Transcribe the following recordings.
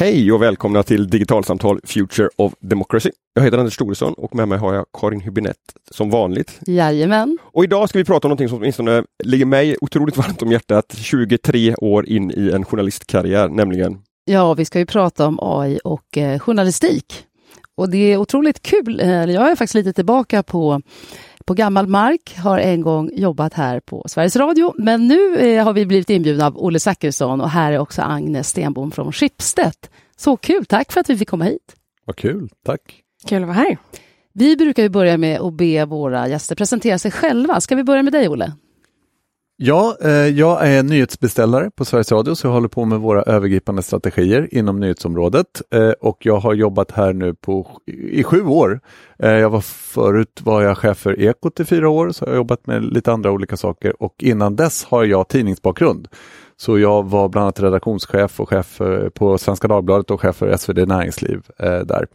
Hej och välkomna till Digitalsamtal Future of Democracy. Jag heter Anders Storesson och med mig har jag Karin Hübinette som vanligt. Jajamän. Och idag ska vi prata om något som åtminstone ligger mig otroligt varmt om hjärtat 23 år in i en journalistkarriär, nämligen Ja, vi ska ju prata om AI och eh, journalistik. Och det är otroligt kul. Eh, jag är faktiskt lite tillbaka på på gammal mark, har en gång jobbat här på Sveriges Radio. Men nu eh, har vi blivit inbjudna av Olle Zachrisson och här är också Agnes Stenbom från Schibsted. Så kul, tack för att vi fick komma hit. Vad kul, tack. Kul att vara här. Vi brukar ju börja med att be våra gäster presentera sig själva. Ska vi börja med dig, Olle? Ja, eh, jag är nyhetsbeställare på Sveriges Radio så jag håller på med våra övergripande strategier inom nyhetsområdet eh, och jag har jobbat här nu på, i sju år. Eh, jag var förut var jag chef för Ekot i fyra år så jag har jobbat med lite andra olika saker och innan dess har jag tidningsbakgrund. Så jag var bland annat redaktionschef och chef eh, på Svenska Dagbladet och chef för SvD Näringsliv eh, där.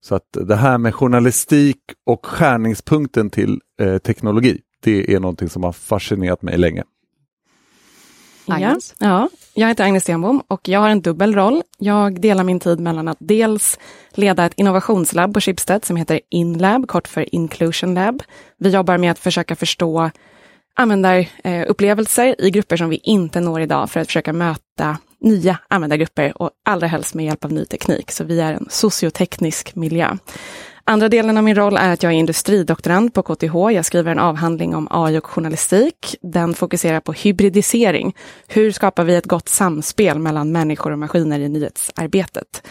Så att det här med journalistik och skärningspunkten till eh, teknologi det är någonting som har fascinerat mig länge. Agnes? Ja, ja, jag heter Agnes Stenbom och jag har en dubbel roll. Jag delar min tid mellan att dels leda ett innovationslabb på Schibsted som heter InLab, kort för Inclusion Lab. Vi jobbar med att försöka förstå användarupplevelser i grupper som vi inte når idag för att försöka möta nya användargrupper och allra helst med hjälp av ny teknik. Så vi är en socioteknisk miljö. Andra delen av min roll är att jag är industridoktorand på KTH. Jag skriver en avhandling om AI och journalistik. Den fokuserar på hybridisering. Hur skapar vi ett gott samspel mellan människor och maskiner i nyhetsarbetet?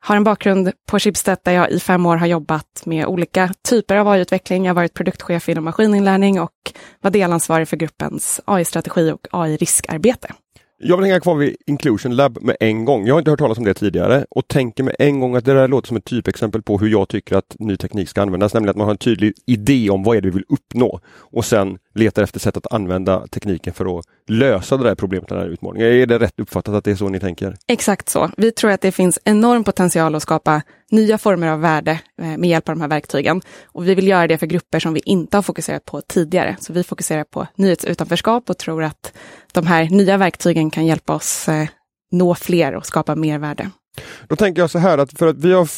Har en bakgrund på Schibsted där jag i fem år har jobbat med olika typer av AI-utveckling. Jag har varit produktchef inom maskininlärning och var delansvarig för gruppens AI-strategi och AI-riskarbete. Jag vill hänga kvar vid Inclusion Lab med en gång. Jag har inte hört talas om det tidigare och tänker med en gång att det där låter som ett typexempel på hur jag tycker att ny teknik ska användas, nämligen att man har en tydlig idé om vad är det vi vill uppnå och sen letar efter sätt att använda tekniken för att lösa det där problemet, den här utmaningen. Är det rätt uppfattat att det är så ni tänker? Exakt så. Vi tror att det finns enorm potential att skapa nya former av värde eh, med hjälp av de här verktygen. Och vi vill göra det för grupper som vi inte har fokuserat på tidigare. Så vi fokuserar på nyhetsutanförskap och tror att de här nya verktygen kan hjälpa oss eh, nå fler och skapa mer värde. Då tänker jag så här att för att vi har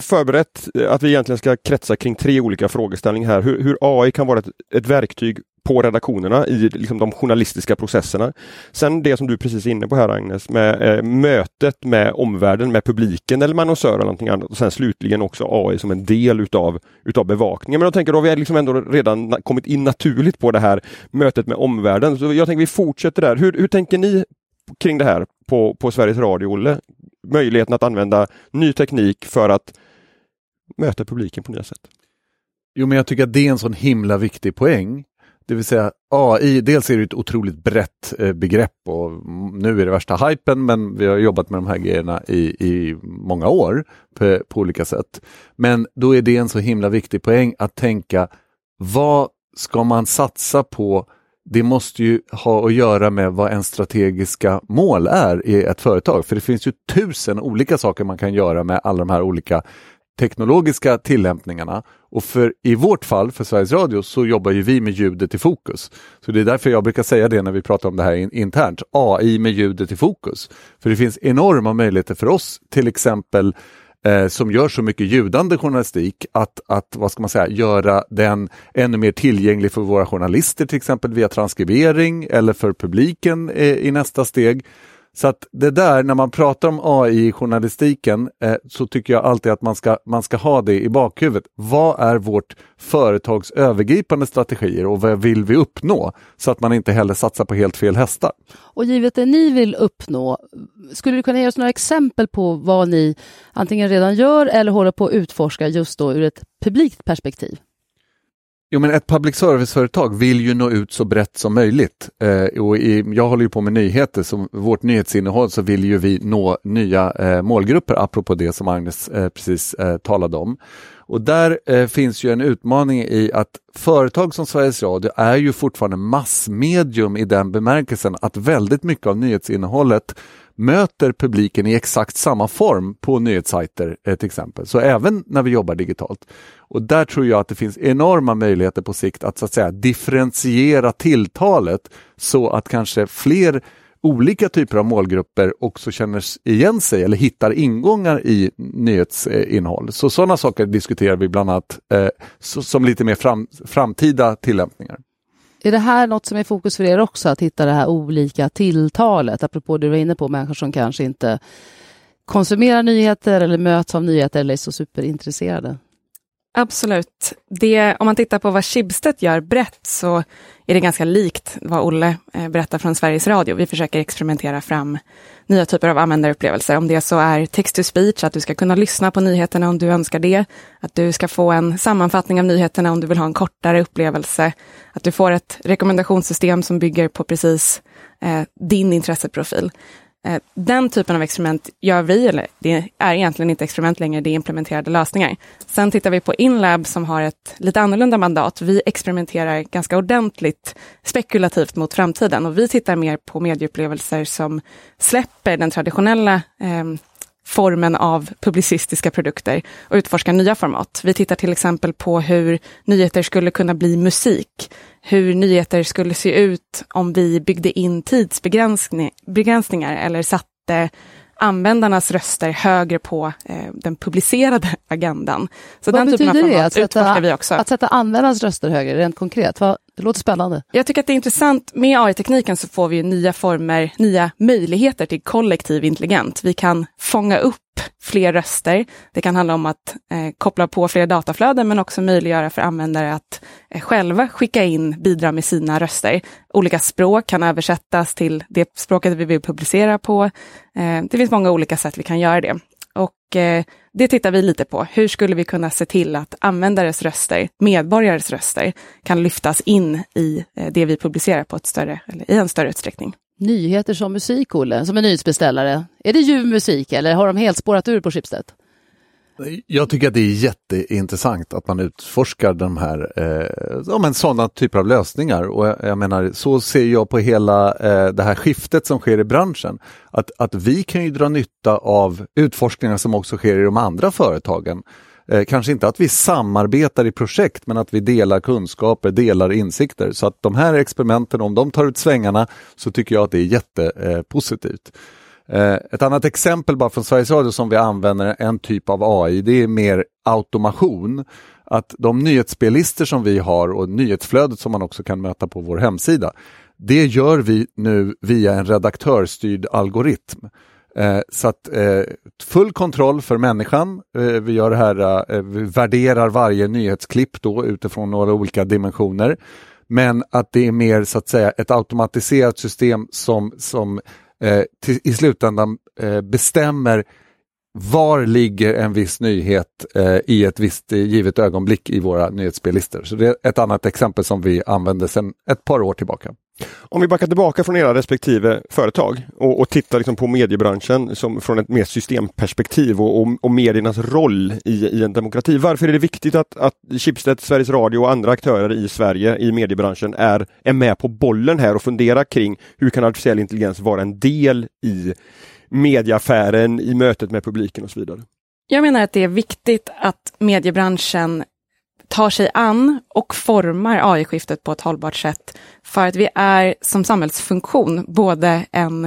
förberett eh, att vi egentligen ska kretsa kring tre olika frågeställningar här. Hur, hur AI kan vara ett, ett verktyg på redaktionerna i liksom de journalistiska processerna. Sen det som du precis är inne på här Agnes, med eh, mötet med omvärlden, med publiken eller med annonsörer eller någonting annat. Och sen slutligen också AI som en del utav, utav bevakningen. Men jag tänker då vi har liksom ändå redan kommit in naturligt på det här mötet med omvärlden. Så jag tänker vi fortsätter där. Hur, hur tänker ni kring det här på, på Sveriges Radio, Olle? Möjligheten att använda ny teknik för att möta publiken på nya sätt. Jo, men jag tycker att det är en sån himla viktig poäng. Det vill säga AI, dels är det ett otroligt brett eh, begrepp och nu är det värsta hypen men vi har jobbat med de här grejerna i, i många år på, på olika sätt. Men då är det en så himla viktig poäng att tänka vad ska man satsa på det måste ju ha att göra med vad en strategiska mål är i ett företag. För det finns ju tusen olika saker man kan göra med alla de här olika teknologiska tillämpningarna. Och för, i vårt fall, för Sveriges Radio, så jobbar ju vi med ljudet i fokus. Så det är därför jag brukar säga det när vi pratar om det här in, internt. AI med ljudet i fokus. För det finns enorma möjligheter för oss, till exempel eh, som gör så mycket ljudande journalistik, att, att vad ska man säga, göra den ännu mer tillgänglig för våra journalister, till exempel via transkribering eller för publiken eh, i nästa steg. Så att det där, när man pratar om AI i journalistiken, eh, så tycker jag alltid att man ska, man ska ha det i bakhuvudet. Vad är vårt företags övergripande strategier och vad vill vi uppnå? Så att man inte heller satsar på helt fel hästar. Och givet det ni vill uppnå, skulle du kunna ge oss några exempel på vad ni antingen redan gör eller håller på att utforska just då ur ett publikt perspektiv? Jo, men ett public service-företag vill ju nå ut så brett som möjligt. Eh, och i, jag håller ju på med nyheter, så vårt nyhetsinnehåll så vill ju vi nå nya eh, målgrupper, apropå det som Agnes eh, precis eh, talade om. Och där eh, finns ju en utmaning i att företag som Sveriges Radio är ju fortfarande massmedium i den bemärkelsen att väldigt mycket av nyhetsinnehållet möter publiken i exakt samma form på nyhetssajter till exempel. Så även när vi jobbar digitalt. Och där tror jag att det finns enorma möjligheter på sikt att, så att säga, differentiera tilltalet så att kanske fler olika typer av målgrupper också känner igen sig eller hittar ingångar i nyhetsinnehåll. Så sådana saker diskuterar vi bland annat eh, som lite mer fram, framtida tillämpningar. Är det här något som är fokus för er också, att hitta det här olika tilltalet? Apropå det du var inne på, människor som kanske inte konsumerar nyheter eller möts av nyheter eller är så superintresserade. Absolut. Det, om man tittar på vad Schibsted gör brett så är det ganska likt vad Olle eh, berättar från Sveriges Radio. Vi försöker experimentera fram nya typer av användarupplevelser. Om det så är text to speech, att du ska kunna lyssna på nyheterna om du önskar det. Att du ska få en sammanfattning av nyheterna om du vill ha en kortare upplevelse. Att du får ett rekommendationssystem som bygger på precis eh, din intresseprofil. Eh, den typen av experiment gör vi, eller det är egentligen inte experiment längre, det är implementerade lösningar. Sen tittar vi på Inlab som har ett lite annorlunda mandat. Vi experimenterar ganska ordentligt spekulativt mot framtiden och vi tittar mer på medieupplevelser som släpper den traditionella eh, formen av publicistiska produkter och utforskar nya format. Vi tittar till exempel på hur nyheter skulle kunna bli musik, hur nyheter skulle se ut om vi byggde in tidsbegränsningar eller satte användarnas röster högre på eh, den publicerade agendan. Så Vad den betyder typen av det? Att sätta, vi också. att sätta användarnas röster högre, rent konkret? Vad, det låter spännande. Jag tycker att det är intressant. Med AI-tekniken så får vi nya former, nya möjligheter till kollektiv intelligens. Vi kan fånga upp fler röster. Det kan handla om att eh, koppla på fler dataflöden men också möjliggöra för användare att eh, själva skicka in, bidra med sina röster. Olika språk kan översättas till det språket vi vill publicera på. Eh, det finns många olika sätt vi kan göra det. Eh, det tittar vi lite på. Hur skulle vi kunna se till att användares röster, medborgares röster, kan lyftas in i eh, det vi publicerar på ett större, eller i en större utsträckning. Nyheter som musik, Olle, som en nyhetsbeställare. Är det ljuv musik eller har de helt spårat ur på Schibsted? Jag tycker att det är jätteintressant att man utforskar de här, eh, ja, men sådana typer av lösningar. Och jag, jag, menar, så ser jag på hela eh, det här skiftet som sker i branschen. Att, att vi kan ju dra nytta av utforskningar som också sker i de andra företagen. Eh, kanske inte att vi samarbetar i projekt, men att vi delar kunskaper, delar insikter. Så att de här experimenten, om de tar ut svängarna, så tycker jag att det är jättepositivt. Eh, Eh, ett annat exempel bara från Sveriges Radio som vi använder en typ av AI, det är mer automation. Att de nyhetsspellistor som vi har och nyhetsflödet som man också kan möta på vår hemsida, det gör vi nu via en redaktörsstyrd algoritm. Eh, så att eh, full kontroll för människan. Eh, vi gör det här, eh, vi värderar varje nyhetsklipp då utifrån några olika dimensioner. Men att det är mer så att säga ett automatiserat system som, som eh, till, i slutändan eh, bestämmer var ligger en viss nyhet eh, i ett visst eh, givet ögonblick i våra nyhetsspellistor. Så det är ett annat exempel som vi använder sedan ett par år tillbaka. Om vi backar tillbaka från era respektive företag och, och tittar liksom på mediebranschen som från ett mer systemperspektiv och, och, och mediernas roll i, i, en demokrati. Varför är det viktigt att, att Schibsted, Sveriges Radio och andra aktörer i Sverige i mediebranschen är, är med på bollen här och funderar kring hur kan artificiell intelligens vara en del i medieaffären, i mötet med publiken och så vidare? Jag menar att det är viktigt att mediebranschen tar sig an och formar AI-skiftet på ett hållbart sätt. För att vi är som samhällsfunktion både en,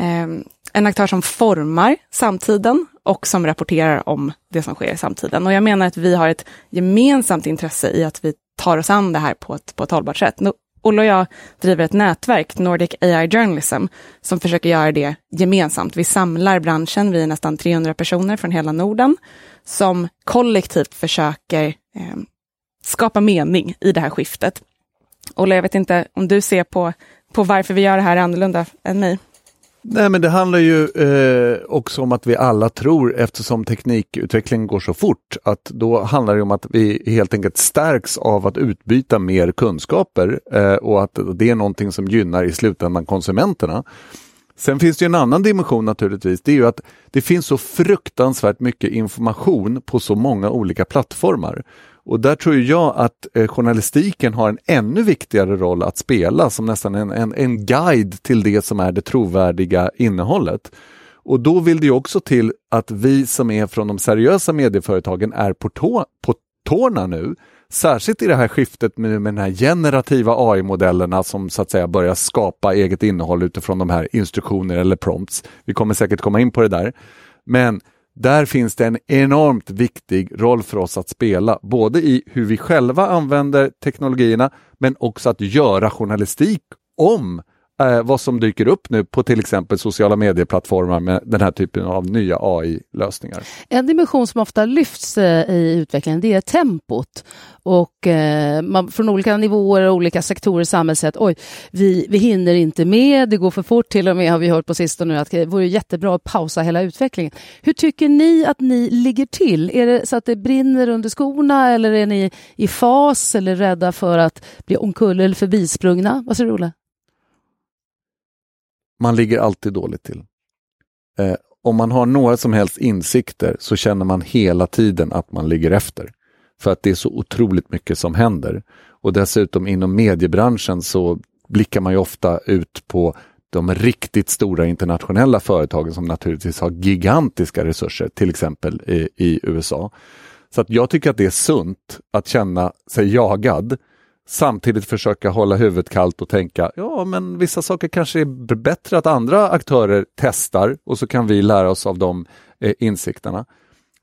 eh, en aktör som formar samtiden och som rapporterar om det som sker i samtiden. Och jag menar att vi har ett gemensamt intresse i att vi tar oss an det här på ett, på ett hållbart sätt. Olle och jag driver ett nätverk, Nordic AI Journalism, som försöker göra det gemensamt. Vi samlar branschen, vi är nästan 300 personer från hela Norden, som kollektivt försöker eh, skapa mening i det här skiftet. Olle, jag vet inte om du ser på, på varför vi gör det här annorlunda än mig? Nej men det handlar ju eh, också om att vi alla tror, eftersom teknikutvecklingen går så fort, att då handlar det om att vi helt enkelt stärks av att utbyta mer kunskaper eh, och att det är någonting som gynnar i slutändan konsumenterna. Sen finns det en annan dimension naturligtvis, det är ju att det finns så fruktansvärt mycket information på så många olika plattformar. Och där tror jag att eh, journalistiken har en ännu viktigare roll att spela som nästan en, en, en guide till det som är det trovärdiga innehållet. Och då vill det också till att vi som är från de seriösa medieföretagen är på, tå, på tårna nu särskilt i det här skiftet med, med den här generativa AI-modellerna som så att säga börjar skapa eget innehåll utifrån de här instruktioner eller prompts. Vi kommer säkert komma in på det där. Men där finns det en enormt viktig roll för oss att spela, både i hur vi själva använder teknologierna, men också att göra journalistik om eh, vad som dyker upp nu på till exempel sociala medieplattformar med den här typen av nya AI-lösningar. En dimension som ofta lyfts eh, i utvecklingen det är tempot. Och eh, man, från olika nivåer och olika sektorer i samhället säger att oj, vi, vi hinner inte med, det går för fort till och med har vi hört på sistone att det vore jättebra att pausa hela utvecklingen. Hur tycker ni att ni ligger till? Är det så att det brinner under skorna eller är ni i fas eller rädda för att bli omkull eller förbisprungna? Vad säger du Olle? Man ligger alltid dåligt till. Eh, om man har några som helst insikter så känner man hela tiden att man ligger efter. För att det är så otroligt mycket som händer. Och dessutom inom mediebranschen så blickar man ju ofta ut på de riktigt stora internationella företagen som naturligtvis har gigantiska resurser, till exempel i, i USA. Så att jag tycker att det är sunt att känna sig jagad samtidigt försöka hålla huvudet kallt och tänka, ja men vissa saker kanske är bättre att andra aktörer testar och så kan vi lära oss av de eh, insikterna.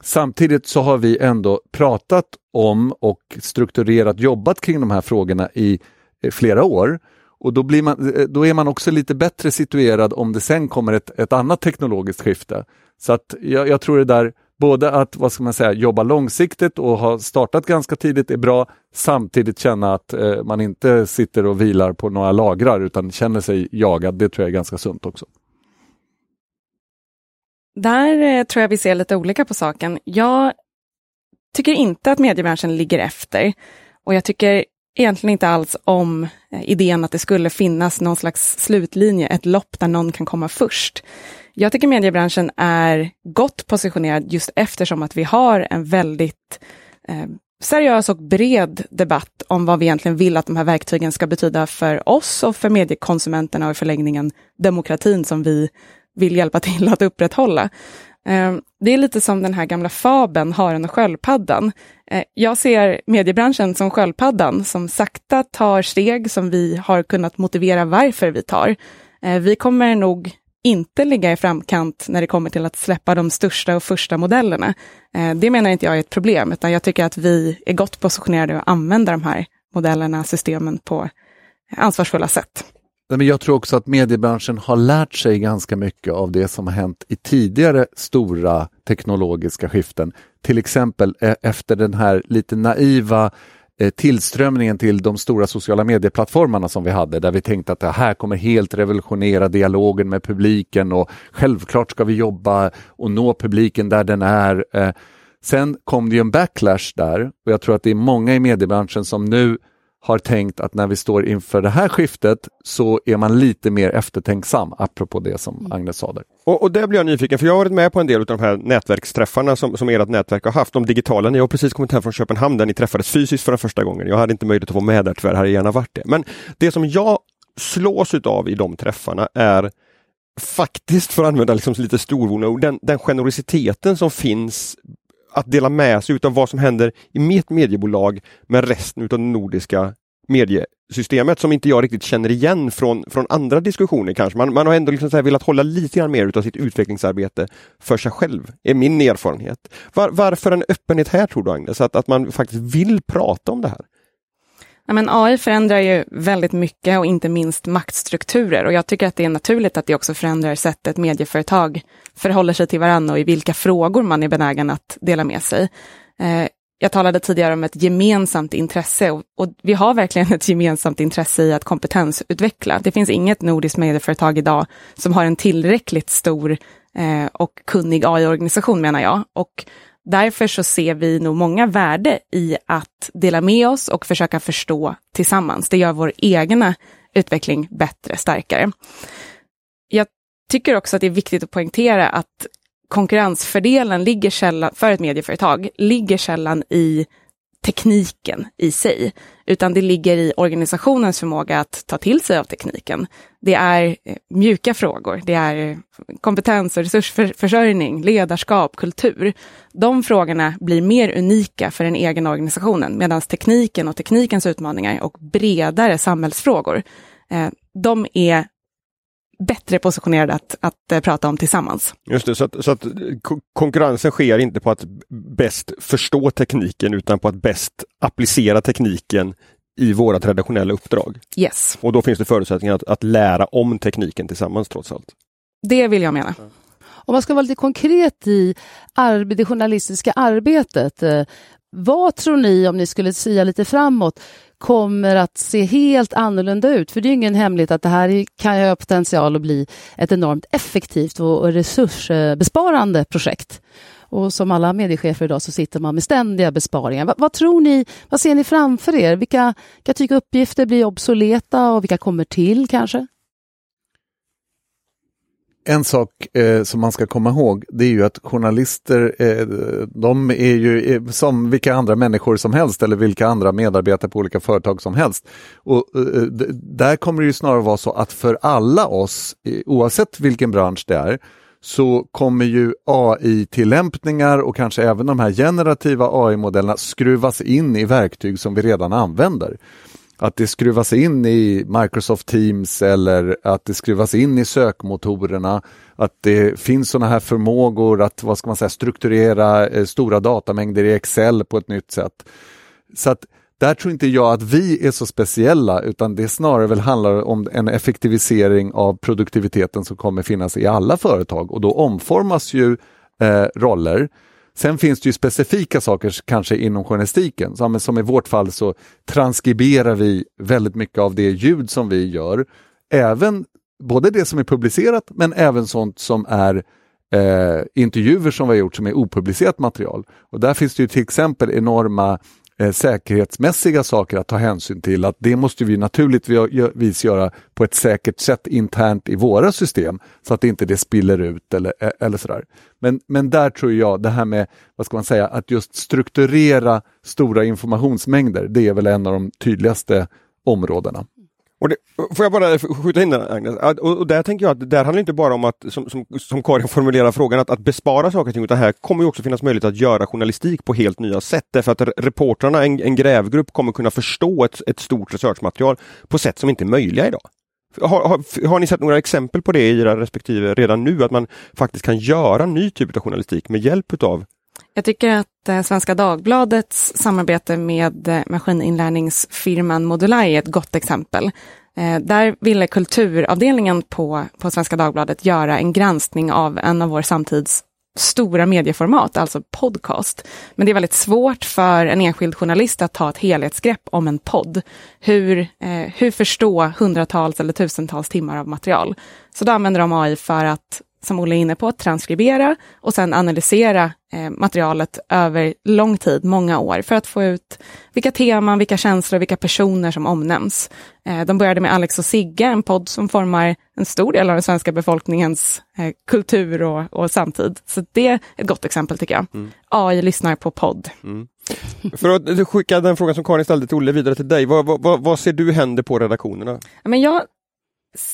Samtidigt så har vi ändå pratat om och strukturerat jobbat kring de här frågorna i eh, flera år. Och då, blir man, eh, då är man också lite bättre situerad om det sen kommer ett, ett annat teknologiskt skifte. Så att jag, jag tror det där både att vad ska man säga, jobba långsiktigt och ha startat ganska tidigt är bra, samtidigt känna att eh, man inte sitter och vilar på några lagrar utan känner sig jagad. Det tror jag är ganska sunt också. Där eh, tror jag vi ser lite olika på saken. Jag tycker inte att mediebranschen ligger efter och jag tycker egentligen inte alls om eh, idén att det skulle finnas någon slags slutlinje, ett lopp där någon kan komma först. Jag tycker mediebranschen är gott positionerad just eftersom att vi har en väldigt eh, seriös och bred debatt om vad vi egentligen vill att de här verktygen ska betyda för oss och för mediekonsumenterna och i förlängningen demokratin som vi vill hjälpa till att upprätthålla. Eh, det är lite som den här gamla fabeln Haren och sköldpaddan. Eh, jag ser mediebranschen som sköldpaddan som sakta tar steg som vi har kunnat motivera varför vi tar. Eh, vi kommer nog inte ligga i framkant när det kommer till att släppa de största och första modellerna. Eh, det menar inte jag är ett problem, utan jag tycker att vi är gott positionerade att använda de här modellerna, systemen på ansvarsfulla sätt. Men jag tror också att mediebranschen har lärt sig ganska mycket av det som har hänt i tidigare stora teknologiska skiften. Till exempel eh, efter den här lite naiva Eh, tillströmningen till de stora sociala medieplattformarna som vi hade där vi tänkte att det här kommer helt revolutionera dialogen med publiken och självklart ska vi jobba och nå publiken där den är. Eh, sen kom det ju en backlash där och jag tror att det är många i mediebranschen som nu har tänkt att när vi står inför det här skiftet så är man lite mer eftertänksam, apropå det som mm. Agnes sa där. Och, och där blir jag nyfiken, för jag har varit med på en del av de här nätverksträffarna som, som ert nätverk har haft, de digitala. Ni har precis kommit hem från Köpenhamn där ni träffades fysiskt för den första gången. Jag hade inte möjlighet att få med där tyvärr, hade gärna varit det. Men det som jag slås av i de träffarna är faktiskt, för att använda liksom lite storvulna ord, den, den generositeten som finns att dela med sig av vad som händer i mitt mediebolag med resten av det nordiska mediesystemet som inte jag riktigt känner igen från, från andra diskussioner kanske. Man, man har ändå liksom så velat hålla lite grann mer av sitt utvecklingsarbete för sig själv, är min erfarenhet. Var, varför en öppenhet här tror du Agnes, att, att man faktiskt vill prata om det här? Nej, men AI förändrar ju väldigt mycket och inte minst maktstrukturer och jag tycker att det är naturligt att det också förändrar sättet medieföretag förhåller sig till varandra och i vilka frågor man är benägen att dela med sig. Eh, jag talade tidigare om ett gemensamt intresse och, och, vi har verkligen ett gemensamt intresse i att kompetensutveckla. Det finns inget nordiskt medieföretag idag som har en tillräckligt stor eh, och kunnig AI-organisation menar jag. Och Därför så ser vi nog många värde i att dela med oss och försöka förstå tillsammans. Det gör vår egna utveckling bättre, starkare. Jag tycker också att det är viktigt att poängtera att konkurrensfördelen ligger sällan, för ett medieföretag ligger sällan i tekniken i sig, utan det ligger i organisationens förmåga att ta till sig av tekniken. Det är eh, mjuka frågor, det är kompetens och resursförsörjning, ledarskap, kultur. De frågorna blir mer unika för den egna organisationen, medan tekniken och teknikens utmaningar och bredare samhällsfrågor, eh, de är bättre positionerade att, att uh, prata om tillsammans. Just det, så att, så att konkurrensen sker inte på att bäst förstå tekniken utan på att bäst applicera tekniken i våra traditionella uppdrag. Yes. Och då finns det förutsättningar att, att lära om tekniken tillsammans trots allt. Det vill jag mena. Om man ska vara lite konkret i det journalistiska arbetet. Vad tror ni, om ni skulle säga lite framåt, kommer att se helt annorlunda ut. För det är ingen hemlighet att det här kan ha potential att bli ett enormt effektivt och resursbesparande projekt. Och som alla mediechefer idag så sitter man med ständiga besparingar. Vad, vad tror ni, vad ser ni framför er? Vilka, vilka typer uppgifter blir obsoleta och vilka kommer till kanske? En sak eh, som man ska komma ihåg det är ju att journalister eh, de är ju eh, som vilka andra människor som helst eller vilka andra medarbetare på olika företag som helst. Och eh, Där kommer det ju snarare vara så att för alla oss, eh, oavsett vilken bransch det är, så kommer ju AI-tillämpningar och kanske även de här generativa AI-modellerna skruvas in i verktyg som vi redan använder att det skruvas in i Microsoft Teams eller att det skruvas in i sökmotorerna. Att det finns sådana här förmågor att vad ska man säga, strukturera eh, stora datamängder i Excel på ett nytt sätt. Så att där tror inte jag att vi är så speciella utan det snarare väl handlar om en effektivisering av produktiviteten som kommer finnas i alla företag och då omformas ju eh, roller. Sen finns det ju specifika saker kanske inom journalistiken. Som, som i vårt fall så transkriberar vi väldigt mycket av det ljud som vi gör. Även både det som är publicerat men även sånt som är eh, intervjuer som vi har gjort som är opublicerat material. Och där finns det ju till exempel enorma eh, säkerhetsmässiga saker att ta hänsyn till. Att det måste vi naturligtvis göra på ett säkert sätt internt i våra system så att inte det spiller ut eller, eh, eller sådär. Men, men där tror jag det här med, vad ska man säga, att just strukturera stora informationsmängder, det är väl en av de tydligaste områdena. Och det, får jag bara skjuta in den Agnes? Och, och där tänker jag att det handlar inte bara om att, som, som, som Karin formulerar frågan, att, att bespara saker och ting, utan här kommer ju också finnas möjlighet att göra journalistik på helt nya sätt. Därför att reportrarna, en, en grävgrupp, kommer kunna förstå ett, ett stort researchmaterial på sätt som inte är möjliga idag. Har, har, har, ni sett några exempel på det i era respektive redan nu, att man faktiskt kan göra ny typ av journalistik med hjälp utav jag tycker att eh, Svenska Dagbladets samarbete med eh, maskininlärningsfirman Modulai är ett gott exempel. Eh, där ville kulturavdelningen på, på Svenska Dagbladet göra en granskning av en av vår samtids stora medieformat, alltså podcast. Men det är väldigt svårt för en enskild journalist att ta ett helhetsgrepp om en podd. Hur, eh, hur förstå hundratals eller tusentals timmar av material. Så då använder de AI för att som Olle är inne på, transkribera och sen analysera eh, materialet över lång tid, många år, för att få ut vilka teman, vilka känslor, vilka personer som omnämns. Eh, de började med Alex och Sigge, en podd som formar en stor del av den svenska befolkningens eh, kultur och, och samtid. Så det är ett gott exempel tycker jag. Mm. AI lyssnar på podd. Mm. För att skicka den frågan som Karin ställde till Olle vidare till dig, vad, vad, vad ser du händer på redaktionerna? Men jag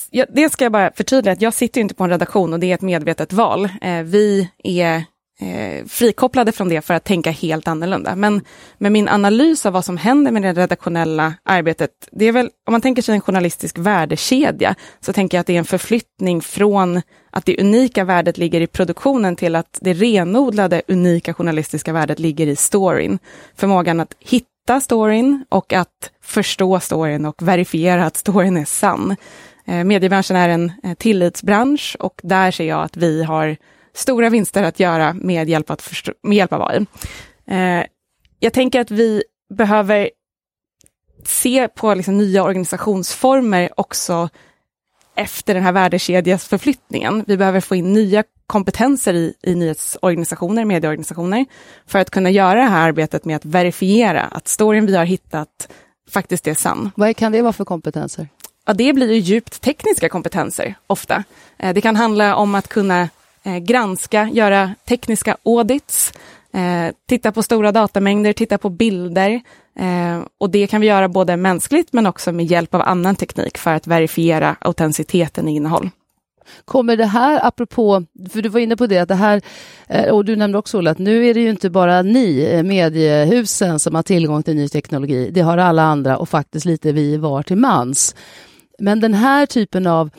jag, det ska jag bara förtydliga, att jag sitter inte på en redaktion och det är ett medvetet val. Eh, vi är eh, frikopplade från det för att tänka helt annorlunda. Men med min analys av vad som händer med det redaktionella arbetet, det är väl, om man tänker sig en journalistisk värdekedja, så tänker jag att det är en förflyttning från att det unika värdet ligger i produktionen till att det renodlade unika journalistiska värdet ligger i storyn. Förmågan att hitta storyn och att förstå storyn och verifiera att storyn är sann. Eh, mediebranschen är en eh, tillitsbransch och där ser jag att vi har stora vinster att göra med hjälp, att förstå, med hjälp av AI. Eh, jag tänker att vi behöver se på liksom nya organisationsformer också efter den här värdekedjasförflyttningen. Vi behöver få in nya kompetenser i, i nyhetsorganisationer, medieorganisationer, för att kunna göra det här arbetet med att verifiera att storyn vi har hittat faktiskt är sann. Vad kan det vara för kompetenser? Ja, det blir ju djupt tekniska kompetenser ofta. Eh, det kan handla om att kunna eh, granska, göra tekniska audits. Eh, titta på stora datamängder, titta på bilder. Eh, och det kan vi göra både mänskligt men också med hjälp av annan teknik för att verifiera autenticiteten i innehåll. Kommer det här, apropå, för du var inne på det, att det här, eh, och du nämnde också Ola, att nu är det ju inte bara ni, eh, mediehusen, som har tillgång till ny teknologi. Det har alla andra och faktiskt lite vi var till mans. Men den här typen av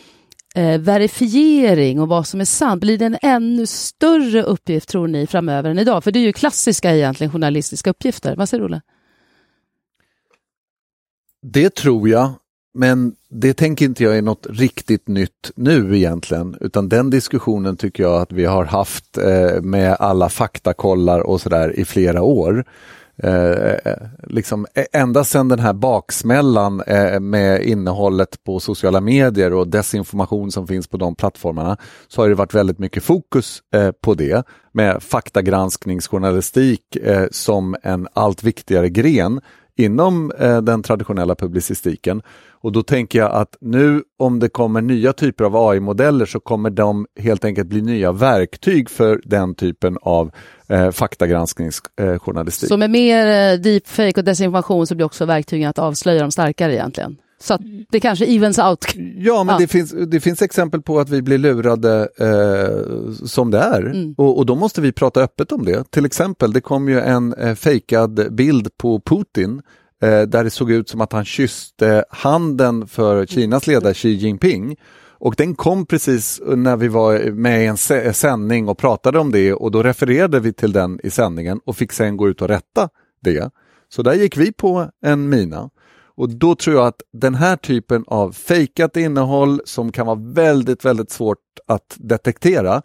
eh, verifiering och vad som är sant, blir det en ännu större uppgift tror ni framöver än idag? För det är ju klassiska egentligen journalistiska uppgifter. Vad säger du Det tror jag, men det tänker inte jag är något riktigt nytt nu egentligen, utan den diskussionen tycker jag att vi har haft eh, med alla faktakollar och sådär i flera år. Eh, eh, liksom, e, ända sedan den här baksmällan eh, med innehållet på sociala medier och desinformation som finns på de plattformarna så har det varit väldigt mycket fokus eh, på det med faktagranskningsjournalistik eh, som en allt viktigare gren inom eh, den traditionella publicistiken. Och då tänker jag att nu om det kommer nya typer av AI-modeller så kommer de helt enkelt bli nya verktyg för den typen av eh, faktagranskningsjournalistik. Eh, så med mer eh, deepfake och desinformation så blir också verktygen att avslöja dem starkare egentligen? Så det kanske evens out. Ja, men ja. Det, finns, det finns exempel på att vi blir lurade eh, som det är mm. och, och, då måste vi prata öppet om det. Till exempel, det kom ju en eh, fejkad bild på Putin eh, där det såg ut som att han kysste handen för Kinas ledare Xi Jinping. Och den kom precis när vi var med i en sändning och pratade om det och då refererade vi till den i sändningen och fick sen gå ut och rätta det. Så där gick vi på en mina. Och då tror jag att den här typen av fejkat innehåll som kan vara väldigt, väldigt svårt att detektera,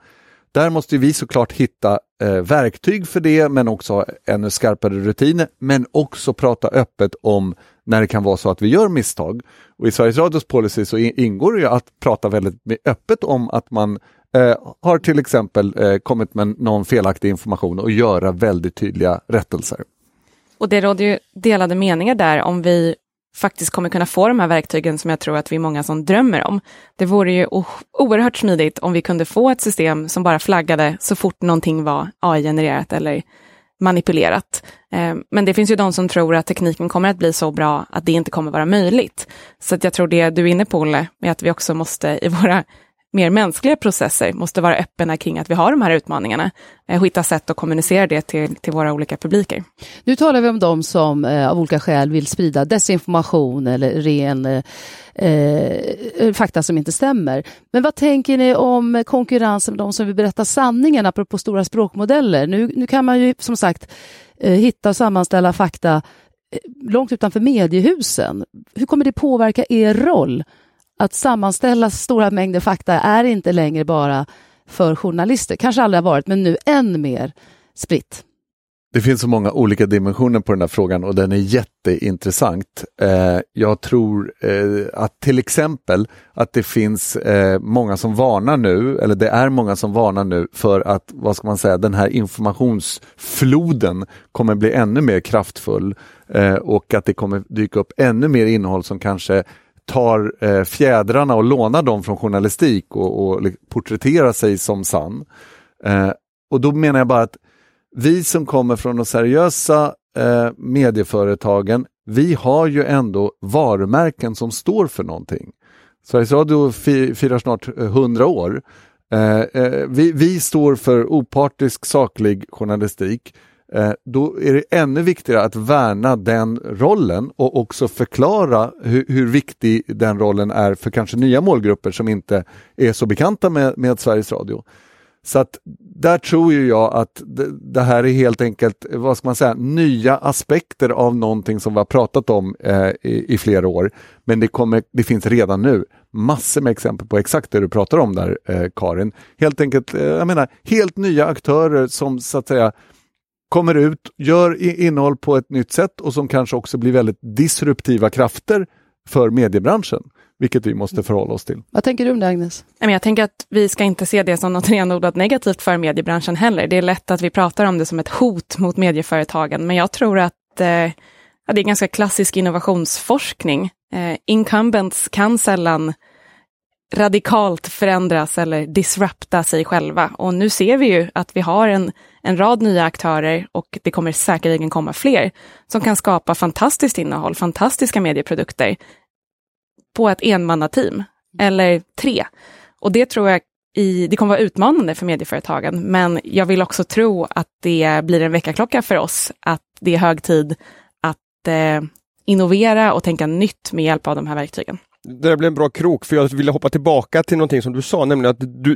där måste vi såklart hitta eh, verktyg för det, men också ännu skarpare rutiner, men också prata öppet om när det kan vara så att vi gör misstag. Och I Sveriges Radios policy så ingår det ju att prata väldigt öppet om att man eh, har till exempel eh, kommit med någon felaktig information och göra väldigt tydliga rättelser. Och det råder ju delade meningar där om vi faktiskt kommer kunna få de här verktygen som jag tror att vi är många som drömmer om. Det vore ju oerhört smidigt om vi kunde få ett system som bara flaggade så fort någonting var AI-genererat eller manipulerat. Eh, men det finns ju de som tror att tekniken kommer att bli så bra att det inte kommer vara möjligt. Så att jag tror det du är inne på, Olle, är att vi också måste i våra mer mänskliga processer måste vara öppna kring att vi har de här utmaningarna och hitta sätt att kommunicera det till, till våra olika publiker. Nu talar vi om de som eh, av olika skäl vill sprida desinformation eller ren eh, eh, fakta som inte stämmer. Men vad tänker ni om konkurrensen med de som vill berätta sanningen apropå stora språkmodeller? Nu, nu kan man ju som sagt eh, hitta och sammanställa fakta eh, långt utanför mediehusen. Hur kommer det påverka er roll? Att sammanställa stora mängder fakta är inte längre bara för journalister. Kanske aldrig har varit, men nu än mer spritt. Det finns så många olika dimensioner på den här frågan och den är jätteintressant. Eh, jag tror eh, att till exempel att det finns eh, många som varnar nu, eller det är många som varnar nu för att, vad ska man säga, den här informationsfloden kommer bli ännu mer kraftfull eh, och att det kommer dyka upp ännu mer innehåll som kanske tar eh, fjädrarna och lånar dem från journalistik och, och porträtterar sig som sann. Eh, och då menar jag bara att vi som kommer från de seriösa eh, medieföretagen, vi har ju ändå varumärken som står för någonting. Sveriges Radio firar snart eh, 100 år. Eh, eh, vi, vi, står för opartisk, saklig journalistik. Eh, då är det ännu viktigare att värna den rollen och också förklara hur, hur, viktig den rollen är för kanske nya målgrupper som inte är så bekanta med, med Sveriges Radio. Så att där tror ju jag att det, det, här är helt enkelt, vad ska man säga, nya aspekter av någonting som vi har pratat om eh, i, i, flera år. Men det, kommer, det finns redan nu massor med exempel på exakt det du pratar om där, eh, Karin. Helt enkelt, eh, jag menar, helt nya aktörer som så att säga kommer ut, gör innehåll på ett nytt sätt och som kanske också blir väldigt disruptiva krafter för mediebranschen, vilket vi måste förhålla oss till. Vad tänker du om det, Agnes? Jag tänker att vi ska inte se det som något renodlat negativt för mediebranschen heller. Det är lätt att vi pratar om det som ett hot mot medieföretagen, men jag tror att eh, ja, det är ganska klassisk innovationsforskning. Eh, incumbents kan sällan radikalt förändras eller disrupta sig själva. Och nu ser vi ju att vi har en, en rad nya aktörer och det kommer säkerligen komma fler som kan skapa fantastiskt innehåll, fantastiska medieprodukter på ett enmannateam eller tre. Och det tror jag i, det kommer vara utmanande för medieföretagen, men jag vill också tro att det blir en väckarklocka för oss, att det är hög tid att eh, innovera och tänka nytt med hjälp av de här verktygen. Det där blev en bra krok, för jag ville hoppa tillbaka till någonting som du sa, nämligen att du,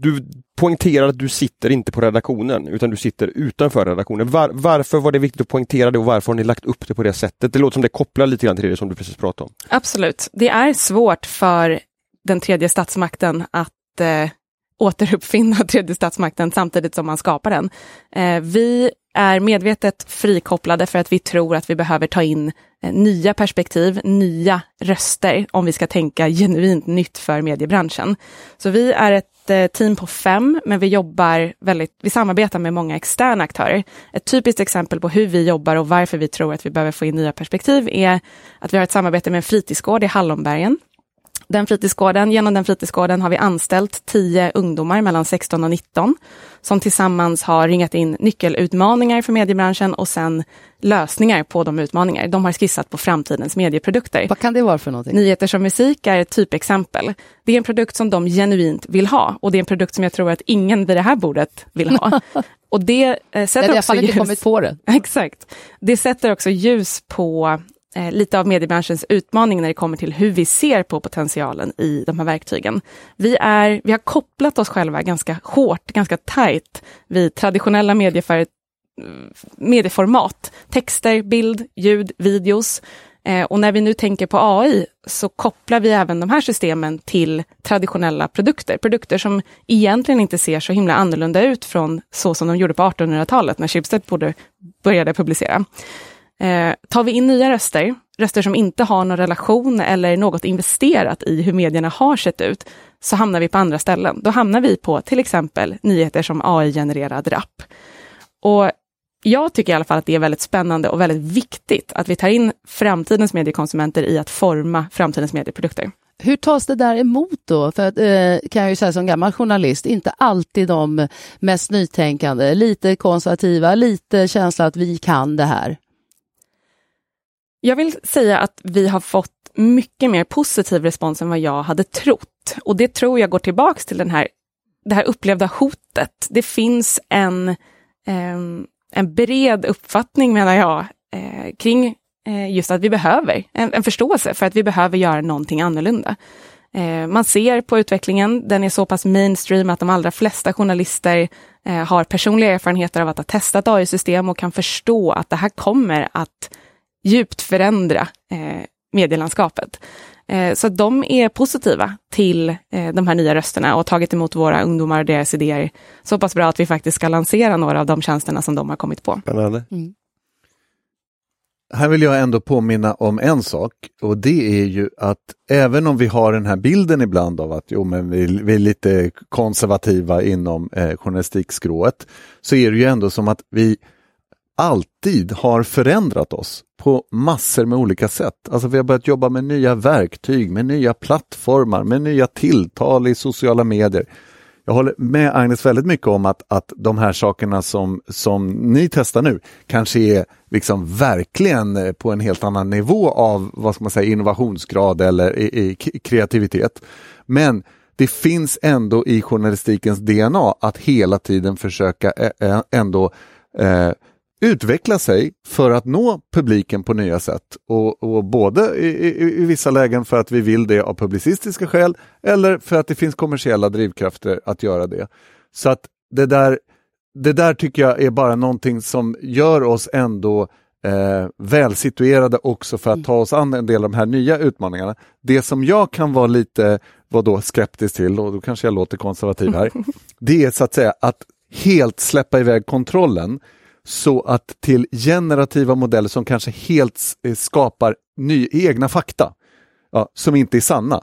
du poängterar att du sitter inte på redaktionen, utan du sitter utanför redaktionen. Var, varför var det viktigt att poängtera det och varför har ni lagt upp det på det sättet? Det låter som det kopplar lite grann till det som du precis pratade om. Absolut. Det är svårt för den tredje statsmakten att eh, återuppfinna tredje statsmakten samtidigt som man skapar den. Eh, vi är medvetet frikopplade för att vi tror att vi behöver ta in eh, nya perspektiv, nya röster om vi ska tänka genuint nytt för mediebranschen. Så vi är ett eh, team på fem, men vi jobbar väldigt, vi samarbetar med många externa aktörer. Ett typiskt exempel på hur vi jobbar och varför vi tror att vi behöver få in nya perspektiv är att vi har ett samarbete med en fritidsgård i Hallonbergen den fritidsgården, genom den fritidsgården har vi anställt tio ungdomar mellan 16 och 19 som tillsammans har ringat in nyckelutmaningar för mediebranschen och sen lösningar på de utmaningar. De har skissat på framtidens medieprodukter. Vad kan det vara för någonting? Nyheter som musik är ett typexempel. Det är en produkt som de genuint vill ha och det är en produkt som jag tror att ingen vid det här bordet vill ha. Och det eh, sätter Nej, också ljus... kommit på det. Exakt. Det sätter också ljus på eh, lite av mediebranschens utmaning när det kommer till hur vi ser på potentialen i de här verktygen. Vi, är, vi har kopplat oss själva ganska hårt, ganska tajt vid traditionella medieför, medieformat. Texter, bild, ljud, videos. Eh, och när vi nu tänker på AI så kopplar vi även de här systemen till traditionella produkter. Produkter som egentligen inte ser så himla annorlunda ut från så som de gjorde på 1800-talet när Schibsted började publicera. Eh, tar vi in nya röster, röster som inte har någon relation eller något investerat i hur medierna har sett ut, så hamnar vi på andra ställen. Då hamnar vi på till exempel nyheter som AI-genererad rap. Och jag tycker i alla fall att det är väldigt spännande och väldigt viktigt att vi tar in framtidens mediekonsumenter i att forma framtidens medieprodukter. Hur tas det där emot då? För att, eh, kan jag ju säga som gammal journalist, inte alltid de mest nytänkande, lite konservativa, lite känsla att vi kan det här. Jag vill säga att vi har fått mycket mer positiv respons än vad jag hade trott. Och det tror jag går tillbaks till den här, det här upplevda hotet. Det finns en, eh, en bred uppfattning, menar jag, eh, kring eh, just att vi behöver en, en, förståelse för att vi behöver göra någonting annorlunda. Eh, man ser på utvecklingen, den är så pass mainstream att de allra flesta journalister eh, har personliga erfarenheter av att ha testat AI-system och kan förstå att det här kommer att djupt förändra eh, medielandskapet. Eh, så de är positiva till eh, de här nya rösterna och tagit emot våra ungdomar och deras idéer så pass bra att vi faktiskt ska lansera några av de tjänsterna som de har kommit på. Spännande. Mm. Här vill jag ändå påminna om en sak och det är ju att även om vi har den här bilden ibland av att jo, men vi, vi är lite konservativa inom eh, journalistikskrået så är det ju ändå som att vi alltid har förändrat oss på massor med olika sätt. Alltså vi har börjat jobba med nya verktyg, med nya plattformar, med nya tilltal i sociala medier. Jag håller med Agnes väldigt mycket om att, att de här sakerna som, som ni testar nu kanske är liksom verkligen eh, på en helt annan nivå av vad ska man säga, innovationsgrad eller i, i kreativitet. Men det finns ändå i journalistikens DNA att hela tiden försöka eh, eh, ändå eh, utveckla sig för att nå publiken på nya sätt. Och, och både i, i, i, vissa lägen för att vi vill det av publicistiska skäl eller för att det finns kommersiella drivkrafter att göra det. Så att det där, det där tycker jag är bara någonting som gör oss ändå eh, välsituerade också för att ta oss an en del av de här nya utmaningarna. Det som jag kan vara lite vadå, skeptisk till, och då kanske jag låter konservativ här, det är så att säga att helt släppa iväg kontrollen så att till generativa modeller som kanske helt eh, skapar ny, egna fakta ja, som inte är sanna.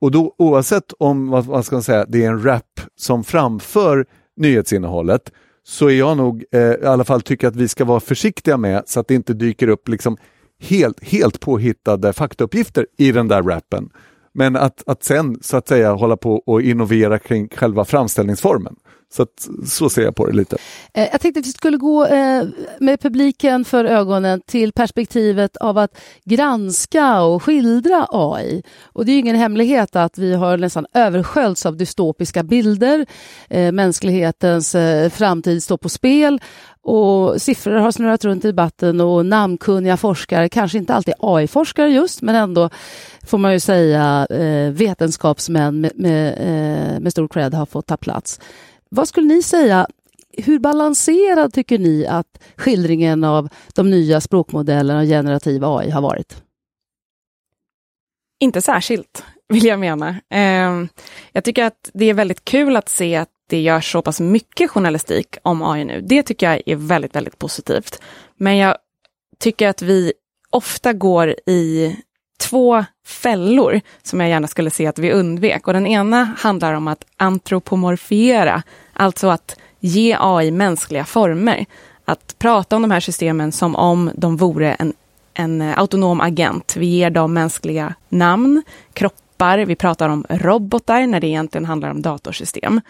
Och då oavsett om vad, vad ska man säga, det är en rap som framför nyhetsinnehållet så är jag nog eh, i alla fall tycker att vi ska vara försiktiga med så att det inte dyker upp liksom helt, helt påhittade faktauppgifter i den där rappen. Men att, att sen så att säga hålla på och innovera kring själva framställningsformen så att, så ser jag på det lite. Eh, jag tänkte att vi skulle gå eh, med publiken för ögonen till perspektivet av att granska och skildra AI. Och det är ingen hemlighet att vi har nästan översköljts av dystopiska bilder. Eh, mänsklighetens framtid står på spel och siffror har snurrat runt i debatten och namnkunniga forskare, kanske inte alltid AI-forskare just, men ändå får man ju säga vetenskapsmän med, med, med stor cred har fått ta plats. Vad skulle ni säga, hur balanserad tycker ni att skildringen av de nya språkmodellerna och generativ AI har varit? Inte särskilt, vill jag mena. Ehm, jag tycker att det är väldigt kul att se att det görs så pass mycket journalistik om AI nu. Det tycker jag är väldigt, väldigt positivt. Men jag tycker att vi ofta går i två fällor som jag gärna skulle se att vi undvek. Och den ena handlar om att antropomorfiera, alltså att ge AI mänskliga former. Att prata om de här systemen som om de vore en, en autonom agent. Vi ger dem mänskliga namn, kroppar, vi pratar om robotar när det egentligen handlar om datorsystem.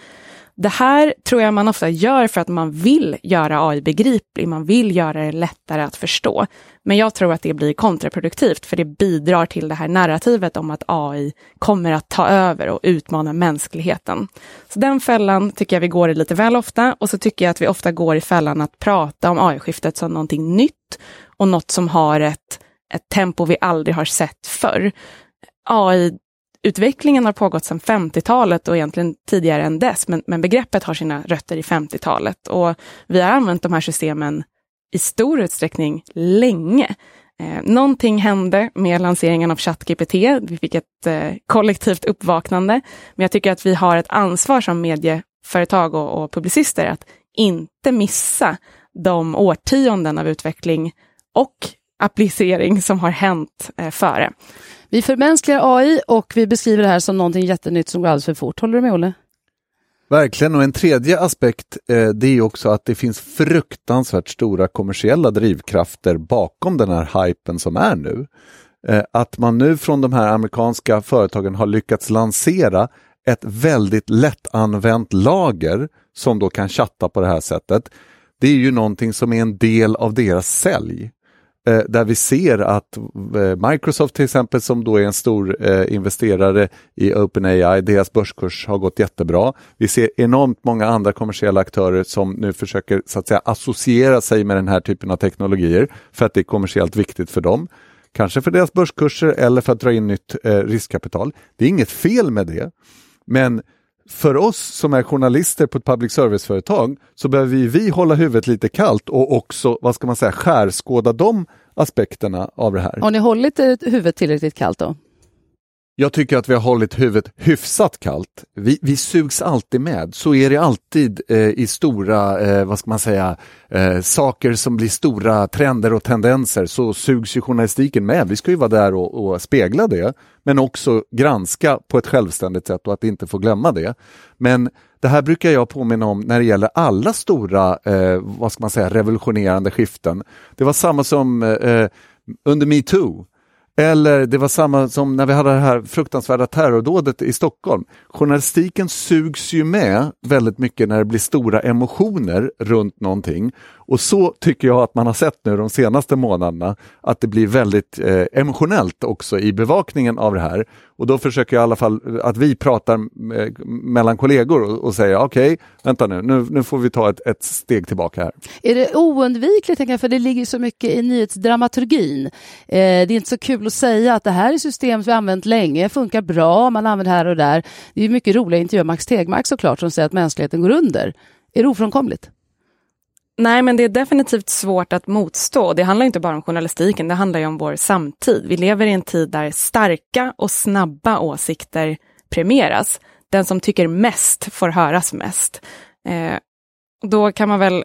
Det här tror jag man ofta gör för att man vill göra AI begriplig, man vill göra det lättare att förstå. Men jag tror att det blir kontraproduktivt, för det bidrar till det här narrativet om att AI kommer att ta över och utmana mänskligheten. Så den fällan tycker jag vi går i lite väl ofta, och så tycker jag att vi ofta går i fällan att prata om AI-skiftet som någonting nytt och något som har ett, ett tempo vi aldrig har sett förr. AI utvecklingen har pågått sedan 50-talet och egentligen tidigare än dess, men, men begreppet har sina rötter i 50-talet. Och vi har använt de här systemen i stor utsträckning länge. Eh, någonting hände med lanseringen av ChatGPT. Vi fick ett eh, kollektivt uppvaknande. Men jag tycker att vi har ett ansvar som medieföretag och, och publicister att inte missa de årtionden av utveckling och applicering som har hänt eh, före. Vi förmänskligar AI och vi beskriver det här som någonting jättenytt som går alldeles för fort. Håller du med Olle? Verkligen, och en tredje aspekt eh, det är också att det finns fruktansvärt stora kommersiella drivkrafter bakom den här hypen som är nu. Eh, att man nu från de här amerikanska företagen har lyckats lansera ett väldigt lättanvänt lager som då kan chatta på det här sättet. Det är ju någonting som är en del av deras sälj. Eh, där vi ser att eh, Microsoft till exempel som då är en stor eh, investerare i OpenAI, deras börskurs har gått jättebra. Vi ser enormt många andra kommersiella aktörer som nu försöker så att säga associera sig med den här typen av teknologier för att det är kommersiellt viktigt för dem. Kanske för deras börskurser eller för att dra in nytt eh, riskkapital. Det är inget fel med det. Men för oss som är journalister på ett public service-företag så behöver vi, vi hålla huvudet lite kallt och också, vad ska man säga, skärskåda de aspekterna av det här. Har ni hållit huvudet tillräckligt kallt då? Jag tycker att vi har hållit huvudet hyfsat kallt. Vi, vi sugs alltid med. Så är det alltid eh, i stora, eh, vad ska man säga, eh, saker som blir stora trender och tendenser så sugs ju journalistiken med. Vi ska ju vara där och, och spegla det, men också granska på ett självständigt sätt och att inte få glömma det. Men det här brukar jag påminna om när det gäller alla stora, eh, vad ska man säga, revolutionerande skiften. Det var samma som eh, eh under metoo eller det var samma som när vi hade det här fruktansvärda terrordådet i Stockholm. Journalistiken sugs ju med väldigt mycket när det blir stora emotioner runt någonting. Och så tycker jag att man har sett nu de senaste månaderna att det blir väldigt eh, emotionellt också i bevakningen av det här. Och då försöker jag i alla fall att vi pratar eh, mellan kollegor och, och säger okej, okay, vänta nu, nu, nu, får vi ta ett, ett, steg tillbaka här. Är det oundvikligt, jag, för det ligger så mycket i nyhetsdramaturgin. Eh, det är inte så kul att säga att det här är system som vi använt länge, funkar bra, man använder här och där. Det är mycket roliga intervjuer, Max Tegmark såklart, som säger att mänskligheten går under. Är det ofrånkomligt? Nej, men det är definitivt svårt att motstå. Det handlar inte bara om journalistiken, det handlar ju om vår samtid. Vi lever i en tid där starka och snabba åsikter premieras. Den som tycker mest får höras mest. Eh, då kan man väl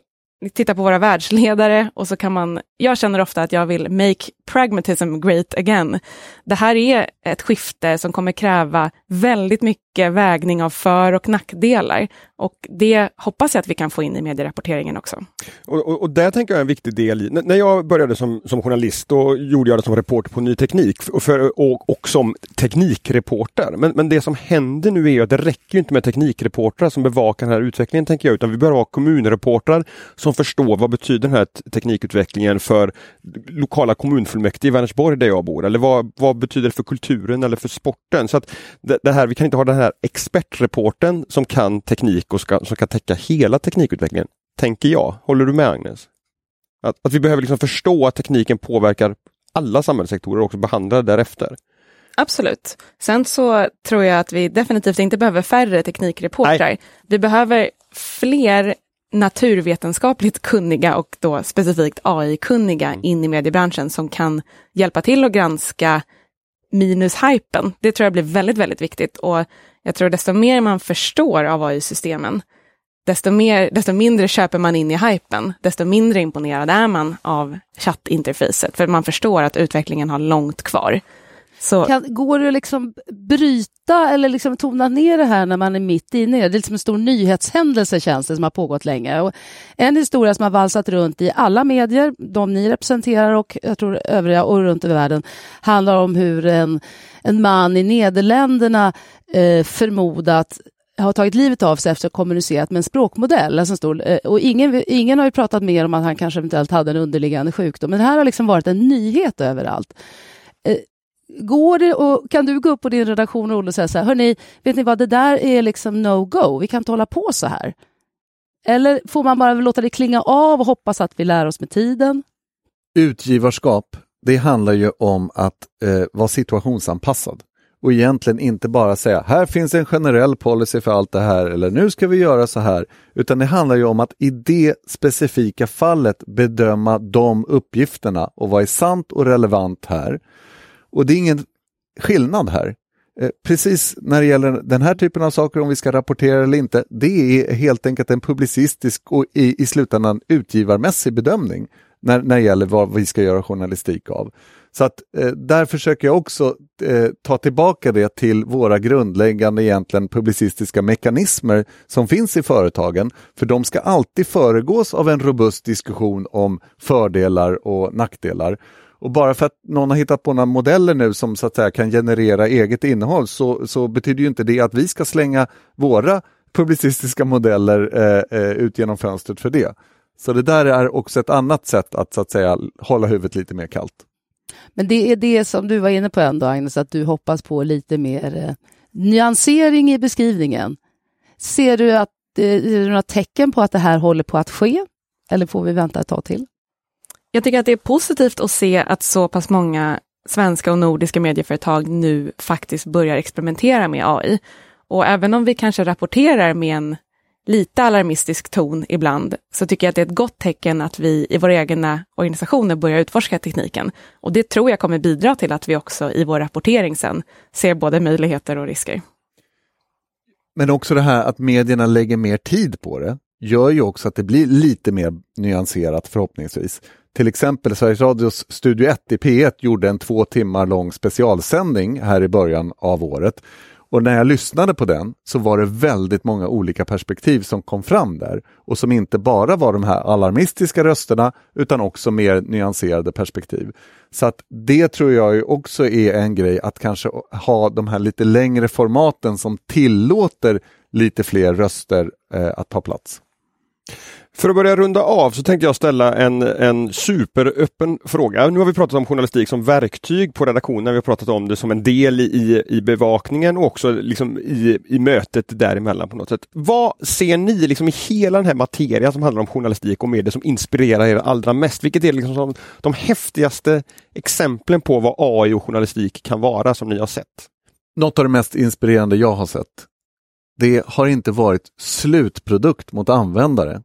titta på våra världsledare och så kan man, jag känner ofta att jag vill make pragmatism great again. Det här är ett skifte som kommer kräva väldigt mycket vägning av för och nackdelar. Och det hoppas jag att vi kan få in i medierapporteringen också. Och, och, och där tänker jag en viktig del i, N när jag började som, som journalist då gjorde jag det som reporter på Ny Teknik och, för, och, och som teknikreporter. Men, men det som händer nu är att det räcker inte med teknikreportrar som bevakar den här utvecklingen tänker jag, utan vi behöver ha kommunreportrar som förstår vad betyder den här teknikutvecklingen för lokala kommunfullmäktige i Vänersborg där jag bor, eller vad, vad betyder det för kulturen eller för sporten? Så att det, det här, vi kan inte ha den här expertreporten som kan teknik och ska, som kan täcka hela teknikutvecklingen, tänker jag. Håller du med Agnes? Att, att vi behöver liksom förstå att tekniken påverkar alla samhällssektorer och också behandla det därefter. Absolut. Sen så tror jag att vi definitivt inte behöver färre teknikreportrar. Nej. Vi behöver fler naturvetenskapligt kunniga och då specifikt AI-kunniga mm. in i mediebranschen som kan hjälpa till att granska minus hypen. Det tror jag blir väldigt, väldigt viktigt och jag tror desto mer man förstår av AI-systemen, desto, mer, desto mindre köper man in i hypen, desto mindre imponerad är man av chattinterfacet, för man förstår att utvecklingen har långt kvar. Så. Kan, går det att liksom bryta eller liksom tona ner det här när man är mitt inne det? är liksom en stor nyhetshändelse känns det som har pågått länge. Och en historia som har valsat runt i alla medier, de ni representerar och jag tror övriga och runt i världen, handlar om hur en, en man i Nederländerna eh, förmodat har tagit livet av sig efter att ha kommunicerat med en språkmodell. Alltså stor, eh, och ingen, ingen har ju pratat mer om att han kanske eventuellt hade en underliggande sjukdom, men det här har liksom varit en nyhet överallt. Eh, Går det och kan du gå upp på din redaktion och säga så här, hörni, vet ni vad, det där är liksom no-go, vi kan inte hålla på så här. Eller får man bara låta det klinga av och hoppas att vi lär oss med tiden? Utgivarskap, det handlar ju om att eh, vara situationsanpassad och egentligen inte bara säga här finns en generell policy för allt det här eller nu ska vi göra så här. Utan det handlar ju om att i det specifika fallet bedöma de uppgifterna och vad är sant och relevant här. Och det är ingen skillnad här. Eh, precis när det gäller den här typen av saker, om vi ska rapportera eller inte, det är helt enkelt en publicistisk och i, i slutändan utgivarmässig bedömning när, när det gäller vad vi ska göra journalistik av. Så att eh, där försöker jag också eh, ta tillbaka det till våra grundläggande egentligen publicistiska mekanismer som finns i företagen. För de ska alltid föregås av en robust diskussion om fördelar och nackdelar. Och bara för att någon har hittat på några modeller nu som så att säga kan generera eget innehåll så, så betyder ju inte det att vi ska slänga våra publicistiska modeller eh, eh, ut genom fönstret för det. Så det där är också ett annat sätt att så att säga hålla huvudet lite mer kallt. Men det är det som du var inne på ändå Agnes, att du hoppas på lite mer eh, nyansering i beskrivningen. Ser du att eh, är det några tecken på att det här håller på att ske? Eller får vi vänta ett tag till? Jag tycker att det är positivt att se att så pass många svenska och nordiska medieföretag nu faktiskt börjar experimentera med AI. Och även om vi kanske rapporterar med en lite alarmistisk ton ibland, så tycker jag att det är ett gott tecken att vi i våra egna organisationer börjar utforska tekniken. Och det tror jag kommer bidra till att vi också i vår rapportering sen ser både möjligheter och risker. Men också det här att medierna lägger mer tid på det gör ju också att det blir lite mer nyanserat förhoppningsvis. Till exempel Sveriges Radios Studio 1 i P1 gjorde en två timmar lång specialsändning här i början av året. Och när jag lyssnade på den så var det väldigt många olika perspektiv som kom fram där och som inte bara var de här alarmistiska rösterna utan också mer nyanserade perspektiv. Så att det tror jag också är en grej att kanske ha de här lite längre formaten som tillåter lite fler röster eh, att ta plats. För att börja runda av så tänkte jag ställa en, en superöppen fråga. Nu har vi pratat om journalistik som verktyg på redaktionen. Vi har pratat om det som en del i, i bevakningen och också liksom i, i mötet däremellan på något sätt. Vad ser ni liksom i hela den här materian som handlar om journalistik och medier som inspirerar er allra mest? Vilket är liksom som de häftigaste exemplen på vad AI och journalistik kan vara som ni har sett? Något av det mest inspirerande jag har sett det har inte varit slutprodukt mot användare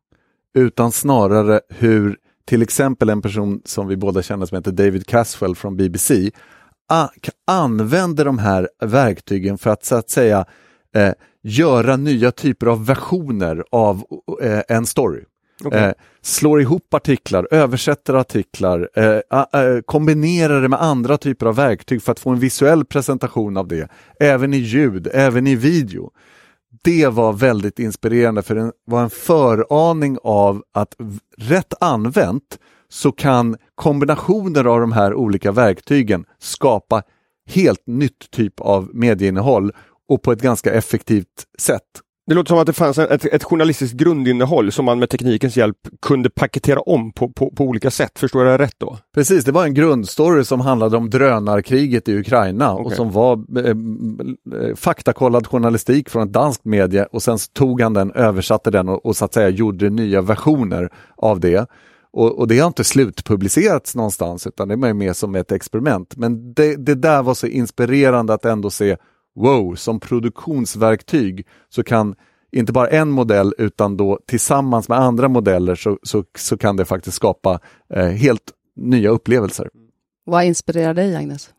utan snarare hur till exempel en person som vi båda känner som heter David Caswell från BBC använder de här verktygen för att så att säga eh, göra nya typer av versioner av eh, en story. Okay. Eh, slår ihop artiklar, översätter artiklar, eh, eh, kombinerar det med andra typer av verktyg för att få en visuell presentation av det. Även i ljud, även i video. Det var väldigt inspirerande för det var en föraning av att rätt använt så kan kombinationer av de här olika verktygen skapa helt nytt typ av medieinnehåll och på ett ganska effektivt sätt. Det låter som att det fanns ett, ett journalistiskt grundinnehåll som man med teknikens hjälp kunde paketera om på, på, på, olika sätt. Förstår jag det rätt då? Precis, det var en grundstory som handlade om drönarkriget i Ukraina okay. och som var eh, eh, faktakollad journalistik från ett danskt medie och sen tog han den, översatte den och, och så att säga gjorde nya versioner av det. Och, och, det har inte slutpublicerats någonstans utan det är mer som ett experiment. Men det, det där var så inspirerande att ändå se wow, som produktionsverktyg så kan inte bara en modell utan då tillsammans med andra modeller så, så, så kan det faktiskt skapa eh, helt nya upplevelser. Vad inspirerar dig Agnes?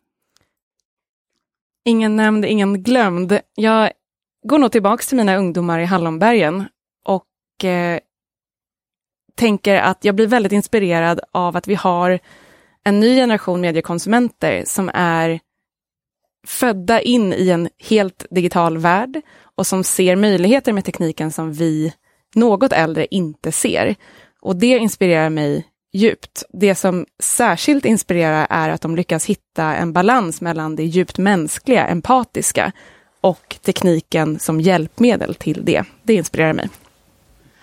Ingen nämnd, ingen glömd. Jag går nog tillbaks till mina ungdomar i Hallonbergen och eh, tänker att jag blir väldigt inspirerad av att vi har en ny generation mediekonsumenter som är födda in i en helt digital värld och som ser möjligheter med tekniken som vi något äldre inte ser. Och det inspirerar mig djupt. Det som särskilt inspirerar är att de lyckas hitta en balans mellan det djupt mänskliga, empatiska och tekniken som hjälpmedel till det. Det inspirerar mig.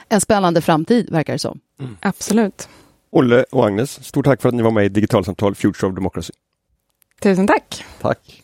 En spännande framtid verkar det som. Mm. Absolut. Olle och Agnes, stort tack för att ni var med i Digitalsamtal Future of Democracy. Tusen tack. Tack.